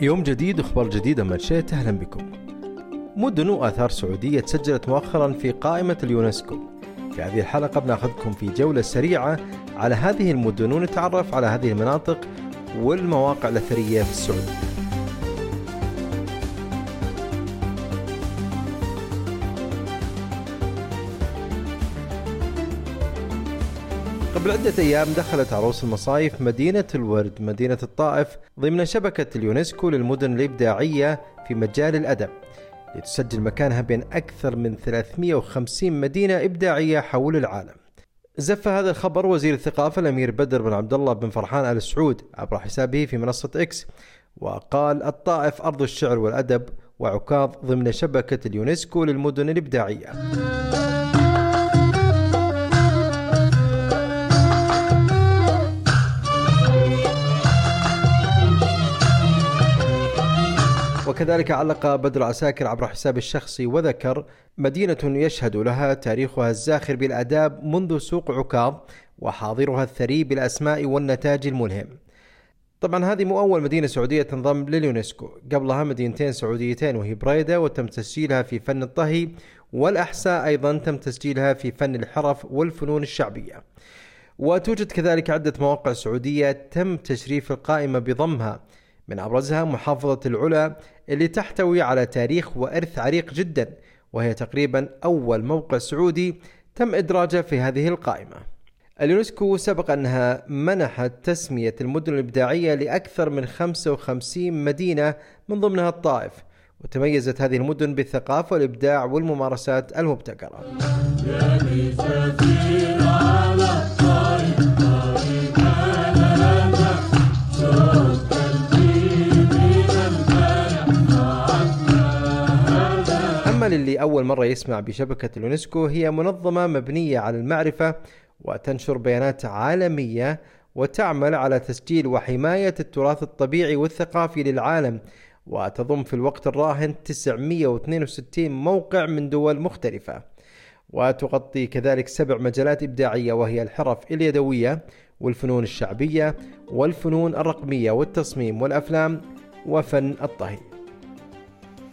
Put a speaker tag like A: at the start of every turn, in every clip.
A: يوم جديد أخبار جديده من شئت أهلا بكم. مدن واثار سعودية تسجلت مؤخرا في قائمة اليونسكو. في هذه الحلقة بناخذكم في جولة سريعة على هذه المدن ونتعرف على هذه المناطق والمواقع الأثرية في السعودية. قبل عدة أيام دخلت عروس المصايف مدينة الورد مدينة الطائف ضمن شبكة اليونسكو للمدن الإبداعية في مجال الأدب لتسجل مكانها بين أكثر من 350 مدينة إبداعية حول العالم. زف هذا الخبر وزير الثقافة الأمير بدر بن عبد الله بن فرحان آل سعود عبر حسابه في منصة إكس وقال الطائف أرض الشعر والأدب وعكاظ ضمن شبكة اليونسكو للمدن الإبداعية. وكذلك علق بدر عساكر عبر حسابه الشخصي وذكر مدينة يشهد لها تاريخها الزاخر بالآداب منذ سوق عكاظ وحاضرها الثري بالأسماء والنتاج الملهم. طبعا هذه مو أول مدينة سعودية تنضم لليونسكو. قبلها مدينتين سعوديتين وهي بريدة وتم تسجيلها في فن الطهي والأحساء أيضا تم تسجيلها في فن الحرف والفنون الشعبية. وتوجد كذلك عدة مواقع سعودية تم تشريف القائمة بضمها. من أبرزها محافظة العلا اللي تحتوي على تاريخ وإرث عريق جدا وهي تقريبا أول موقع سعودي تم إدراجه في هذه القائمة. اليونسكو سبق أنها منحت تسمية المدن الإبداعية لأكثر من 55 مدينة من ضمنها الطائف وتميزت هذه المدن بالثقافة والإبداع والممارسات المبتكرة. للي أول مرة يسمع بشبكة اليونسكو هي منظمة مبنية على المعرفة وتنشر بيانات عالمية وتعمل على تسجيل وحماية التراث الطبيعي والثقافي للعالم وتضم في الوقت الراهن 962 موقع من دول مختلفة. وتغطي كذلك سبع مجالات إبداعية وهي الحرف اليدوية والفنون الشعبية والفنون الرقمية والتصميم والأفلام وفن الطهي.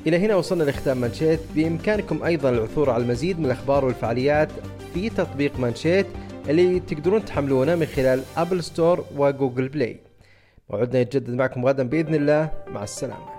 A: إلى هنا وصلنا لختام مانشيت. بإمكانكم أيضا العثور على المزيد من الأخبار والفعاليات في تطبيق مانشيت اللي تقدرون تحملونه من خلال Apple Store و Google Play موعدنا يتجدد معكم غدا بإذن الله. مع السلامة.